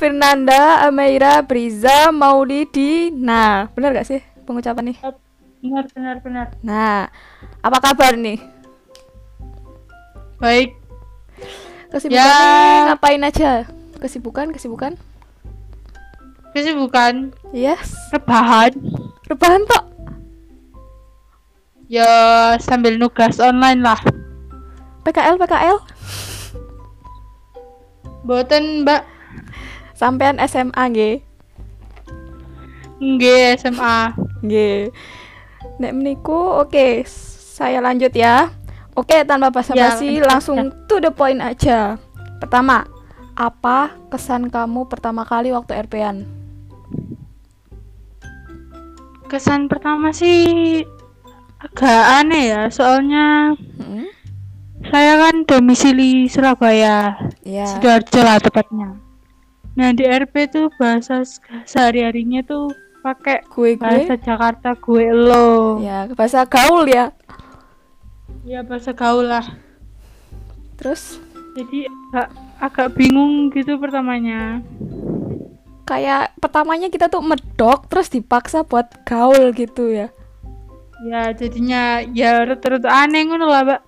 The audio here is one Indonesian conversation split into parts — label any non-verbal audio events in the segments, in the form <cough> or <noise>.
Firnanda, Ameira, Briza, Maulidi. Nah, benar gak sih pengucapan nih? Benar, benar, benar. Nah, apa kabar nih? Baik. Kesibukan Ya. nih ngapain aja? Kesibukan, kesibukan? Kesibukan Yes. rebahan. Rebahan tok. Ya sambil nugas online lah. PKL, PKL. Boten, Mbak. Sampean SMA nggih. Nggih, SMA. Nggih. Nek meniku oke, saya lanjut ya. Oke, tanpa basa-basi Ya, langsung to the point aja. Pertama, apa kesan kamu pertama kali waktu RP-an? Kesan pertama sih agak aneh ya, soalnya Hmm? saya kan domisili Surabaya, Ya. Sidoarjo lah tepatnya. Nah di RP tuh bahasa se- sehari-harinya tuh pakai Gue gue. bahasa Jakarta gue lo. Ya, bahasa gaul ya. Ya bahasa gaul lah. Terus Jadi agak, agak bingung gitu pertamanya. kayak pertamanya kita tuh medok terus dipaksa buat gaul gitu ya. Ya jadinya ya rute-rute aneh ngono lah, Mbak.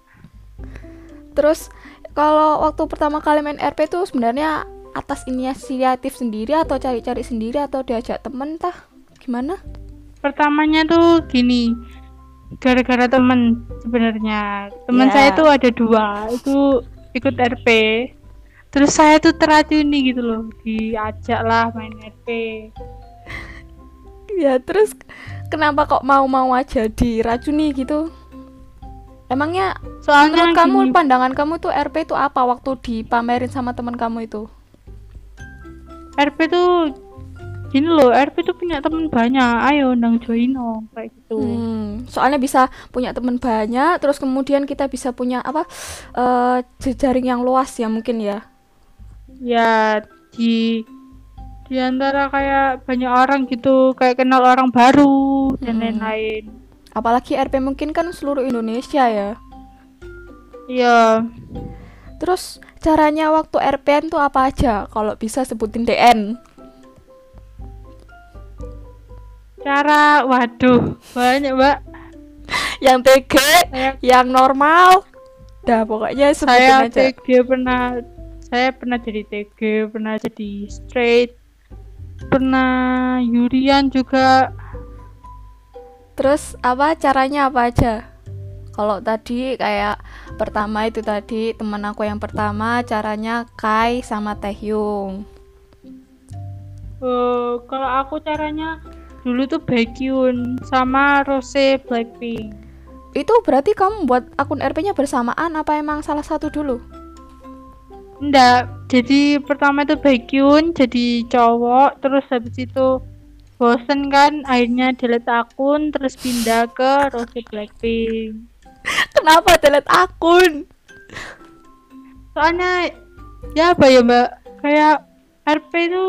Terus kalau waktu pertama kali main RP tuh sebenarnya atas inisiatif sendiri atau cari-cari sendiri atau diajak temen tah? Gimana? Pertamanya tuh gini, gara-gara temen sebenarnya. Teman Ya. saya tuh ada dua, itu ikut RP. Terus saya tuh teracuni gitu loh, diajak lah main RP. <laughs> Ya terus kenapa kok mau-mau aja diracuni gitu? Emangnya Soalnya menurut kamu gini, pandangan kamu tuh RP itu apa waktu dipamerin sama teman kamu itu? RP tuh gini loh, RP tuh punya temen banyak. Ayo undang join dong kayak gitu. Hmm, soalnya bisa punya teman banyak, terus kemudian kita bisa punya apa eh jejaring yang luas ya mungkin ya. Ya di di antara kayak banyak orang gitu, kayak kenal orang baru dan Hmm. lain-lain. Apalagi RP mungkin kan seluruh Indonesia ya. Iya. Terus caranya waktu RPN tuh apa aja? Kalau bisa sebutin DN. Cara, waduh, banyak mbak. Yang TG, Saya, yang normal. Dah pokoknya sebutin saya aja. TG pernah, saya pernah jadi TG, pernah jadi straight, pernah Yurian juga. Terus apa caranya apa aja? Kalau tadi kayak pertama itu tadi teman aku yang pertama caranya Kai sama Taehyung. Eh, kalau aku caranya dulu tuh Baekhyun sama Rose Blackpink. Itu berarti kamu buat akun RP-nya bersamaan apa emang salah satu dulu? Enggak, jadi pertama itu Baekhyun jadi cowok, terus habis itu bosen kan, akhirnya delete akun, terus pindah ke Rose Blackpink. Kenapa delete akun? Soalnya ya apa ya mbak, kayak RP itu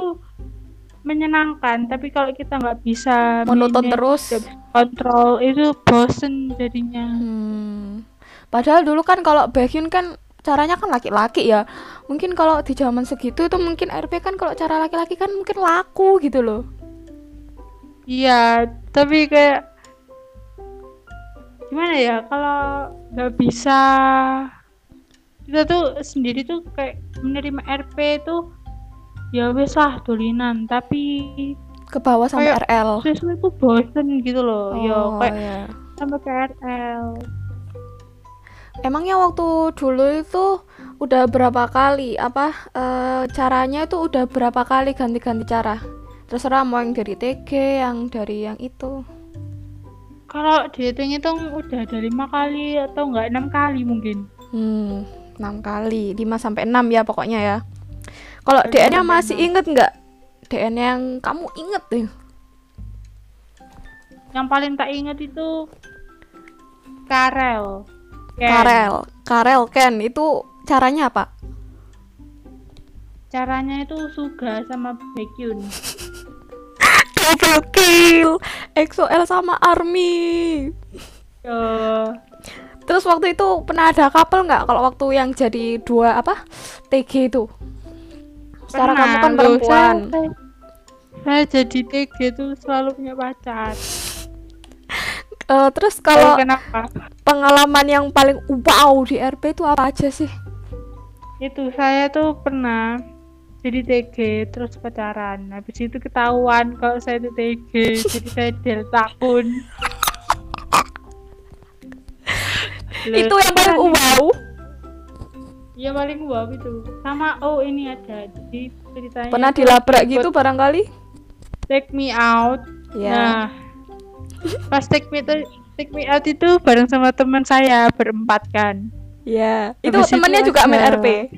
menyenangkan, tapi kalau kita nggak bisa manage, terus. kontrol itu bosen jadinya. Hmm. Padahal dulu kan kalau Baekhyun kan caranya kan laki-laki ya. Mungkin kalau di zaman segitu itu mungkin RP kan kalau cara laki-laki kan mungkin laku gitu loh. Iya, tapi kayak gimana ya kalau nggak bisa kita tuh sendiri tuh kayak menerima RP tuh ya wes lah tulinan tapi Ke bawah sampai Kayak- RL. sesuatu tuh bosen gitu loh ya Oh, kayak iya. sampai ke RL Emangnya waktu dulu itu udah berapa kali apa eh, caranya itu udah berapa kali ganti-ganti cara? Terserah mau yang dari TG, yang dari yang itu. Kalau dihitung-hitung udah ada lima kali atau enggak enam kali mungkin Hmm, 6 kali, 5 sampai 6 ya pokoknya ya. Kalau DN-nya sampai masih enam. inget nggak? DN yang kamu inget deh. yang paling tak ingat itu Karel Ken. Karel, Karel Ken itu caranya apa? caranya itu Suga sama Baekhyun <laughs> Double kill, EXO-L sama Army. Eh, Terus waktu itu pernah ada couple nggak? Kalau waktu yang jadi dua apa TG itu Secara kamu kan loh, perempuan. Saya, saya jadi TG tuh selalu punya pacar. <laughs> Eh, terus kalau pengalaman yang paling wow di RP itu apa aja sih? Itu saya tuh pernah jadi TG terus pacaran. Habis itu ketahuan kalau saya itu TG, jadi saya delta. Loh, itu yang paling wow. Iya paling wow itu. Sama oh ini ada. Jadi ceritanya Pernah itu dilabrak gitu barangkali? Take me out. Ya. Nah, pas take me to, take me out itu bareng sama teman saya berempat kan. Ya. Itu Habis itu temennya juga main RP.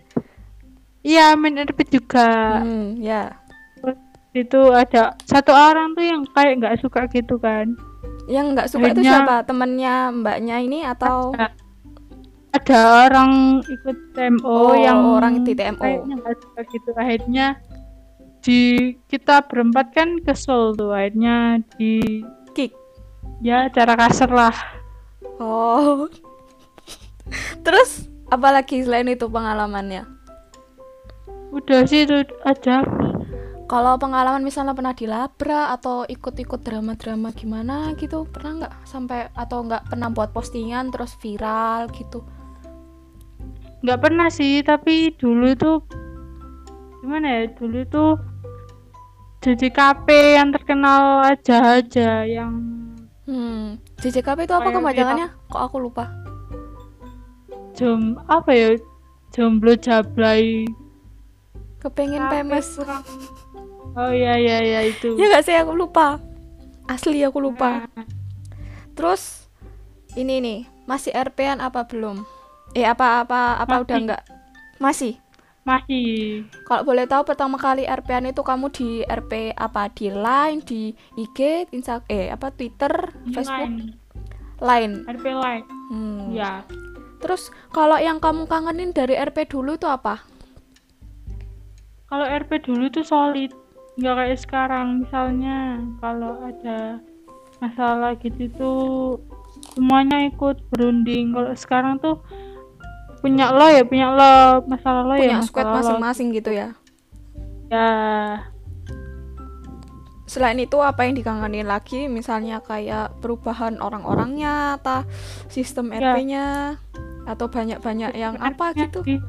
Iya main RP juga. Hmm, ya. Terus itu ada satu orang tuh yang kayak nggak suka gitu kan. Yang nggak suka itu Akhirnya- siapa? Temennya mbaknya ini atau Ada, ada orang ikut TMO Oh, yang orang di TMO. kayaknya nggak suka gitu. Akhirnya di kita berempat kan kesel tuh akhirnya di kick? ya cara kasar lah. Oh. <laughs> Terus apalagi selain itu pengalamannya? Udah sih itu aja. Kalau pengalaman misalnya pernah dilabrak atau ikut-ikut drama-drama gimana gitu, pernah nggak sampai atau nggak pernah buat postingan terus viral gitu? nggak pernah sih tapi dulu itu gimana ya dulu itu jadi KP yang terkenal aja aja yang Hmm, JJKP itu apa Kayak kepanjangannya? Kok aku lupa? jom apa ya jomblo jablay Kepengen KP pemes. kurang- oh iya iya iya itu Ya nggak sih aku lupa. Asli aku lupa. Nah, Terus ini nih, masih RP-an apa belum? Eh apa apa apa udah Masih. nggak? Masih. masih Kalau boleh tahu pertama kali RP-an itu kamu di RP apa? Di Line, di IG, Insta eh apa Twitter, di Facebook, line Line. RP line Hmm. ya Terus kalau yang kamu kangenin dari RP dulu itu apa? Kalau RP dulu tuh solid nggak kayak sekarang misalnya kalau ada masalah gitu tuh semuanya ikut berunding kalau sekarang tuh punya lo ya punya lo masalah lo ya Punya squad masalah masing-masing gitu ya. ya Selain itu apa yang dikangenin lagi? Misalnya kayak perubahan orang-orangnya atau sistem Ya. RP-nya atau banyak-banyak yang apa gitu? sih.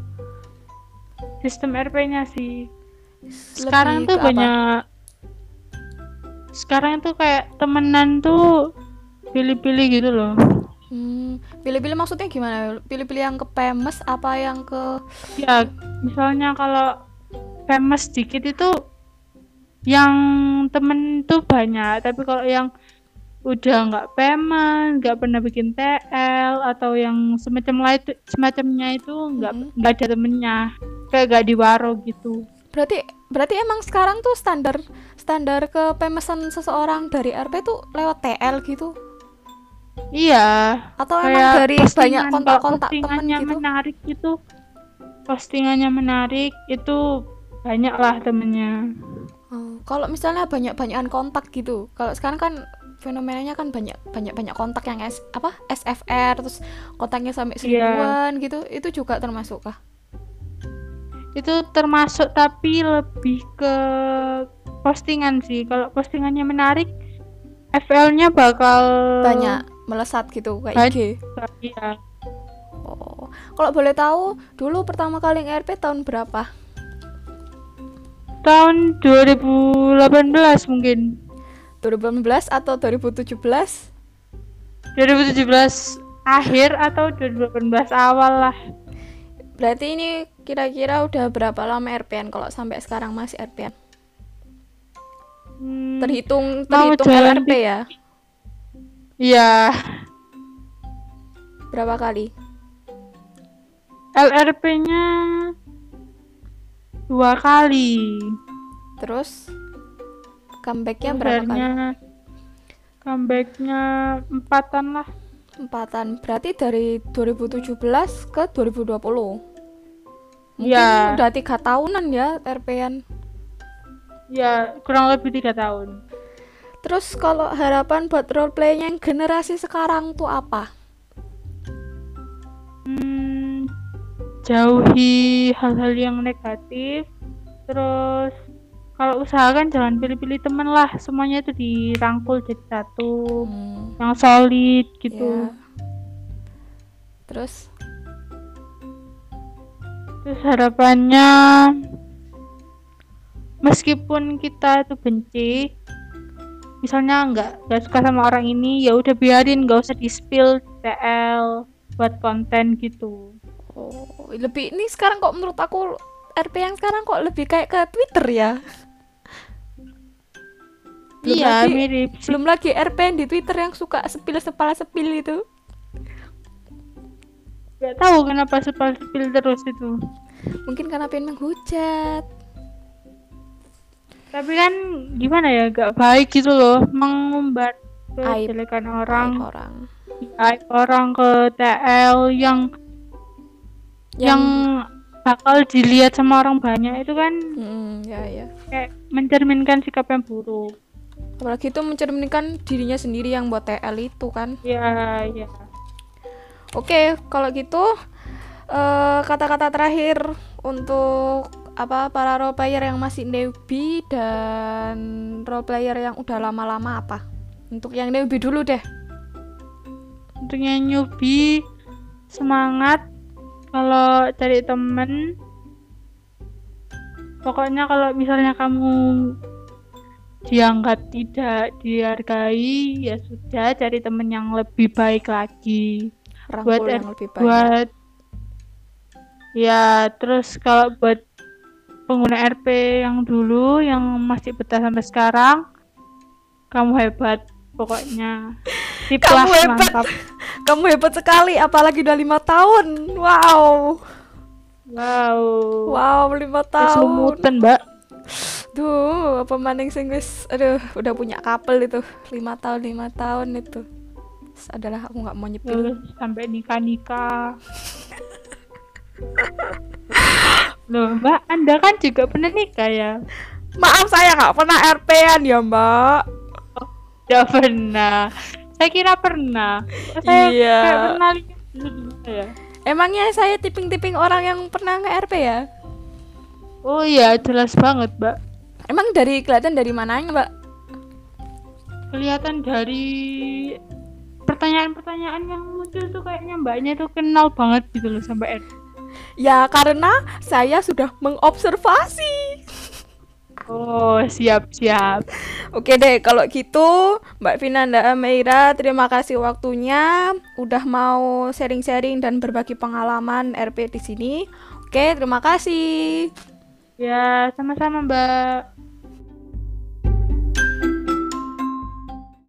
sistem RP-nya sih sekarang tuh ke apa? banyak sekarang tuh kayak temenan tuh pilih-pilih gitu loh Hmm, pilih-pilih maksudnya gimana? Pilih-pilih yang ke pemes apa yang ke ya misalnya kalau famous dikit itu yang temen tuh banyak tapi kalau yang udah nggak famous nggak pernah bikin TL atau yang semacam lain semacamnya itu nggak Mhm. nggak ada temennya kayak nggak di waro gitu Berarti berarti emang sekarang tuh standar standar ke pemesan seseorang dari RP tuh lewat TL gitu iya atau emang kayak dari banyak kontak-kontak teman postingannya gitu? menarik itu postingannya menarik itu banyak lah temennya Oh, kalau misalnya banyak-banyakan kontak gitu. Kalau sekarang kan fenomenanya kan banyak banyak banyak kontak yang S, apa SFR terus kontaknya sampai Iya. seribuan gitu. Itu juga termasuk kah? Itu termasuk tapi lebih ke postingan sih kalau postingannya menarik FL-nya bakal Banyak melesat gitu kayak. IG. iya Oh. Kalau boleh tahu, dulu pertama kali nge-RP tahun berapa? tahun 2018 mungkin 2018 atau 2017? 2017 akhir atau 2018 awal lah Berarti ini kira-kira udah berapa lama RP-an kalau sampai sekarang masih RP-an? Hmm, Terhitung terhitung LRP ya? iya Berapa kali? LRP-nya dua kali Terus comebacknya berapa kali? Comebacknya empatan lah Empatan. Berarti dari 2017 ke 2020. Mungkin Iya. udah tiga tahunan ya RP-an. ya kurang lebih tiga tahun Terus kalau harapan buat roleplay yang generasi sekarang tuh apa? Hmm, jauhi hal-hal yang negatif terus kalau usaha kan jangan pilih-pilih temen lah semuanya itu dirangkul jadi satu Hmm, yang solid gitu ya. Terus terus harapannya meskipun kita itu benci misalnya nggak nggak suka sama orang ini ya udah biarin nggak usah di spill TL buat konten gitu oh, lebih ini sekarang kok menurut aku RP yang sekarang kok lebih kayak ke Twitter ya. Belum iya lagi- mirip. Belum lagi RP yang di Twitter yang suka sepil sepala sepil itu. nggak tahu kenapa spill spill terus itu Mungkin karena pengen menghujat. tapi kan gimana ya gak baik gitu loh mengumbar Aib. kejelekan Orang orang orang aib orang ke TL yang yang bakal dilihat sama orang banyak itu kan Hmm, ya ya. kayak mencerminkan sikap yang buruk Apalagi itu mencerminkan dirinya sendiri yang buat TL itu kan. ya ya Oke, kalau gitu eh, kata-kata terakhir untuk apa para role player yang masih newbie dan role player yang udah lama-lama apa? Untuk yang newbie dulu deh. untuk yang newbie semangat kalau cari temen pokoknya kalau misalnya kamu dianggap tidak dihargai ya sudah cari temen yang lebih baik lagi buat Rangkul yang lebih banyak. buat ya terus kalau buat pengguna RP yang dulu yang masih betah sampai sekarang kamu hebat pokoknya <laughs> Sip Kamu hebat. mantap. Kamu hebat sekali, apalagi udah lima tahun. Wow, wow wow lima tahun. Mbak Duh, apa maning sing wis aduh udah punya couple itu lima tahun lima tahun itu. Terus adalah aku nggak mau nyepil. terus sampai nikah nikah <laughs> loh mbak anda kan juga pernah nikah ya Maaf saya nggak pernah RP-an ya mbak. tidak pernah saya kira pernah saya Iya. pernah ya Emangnya saya tiping-tiping orang yang pernah nge-RP ya? oh iya jelas banget mbak Emang dari kelihatan dari mananya mbak? kelihatan dari pertanyaan-pertanyaan yang muncul tuh kayaknya mbaknya tuh kenal banget gitu loh sampai RP. Ya karena saya sudah mengobservasi. oh siap siap Oke deh, kalau gitu Mbak Vinanda Ameira, terima kasih waktunya udah mau sharing-sharing dan berbagi pengalaman RP di sini. Oke, terima kasih. ya sama-sama mbak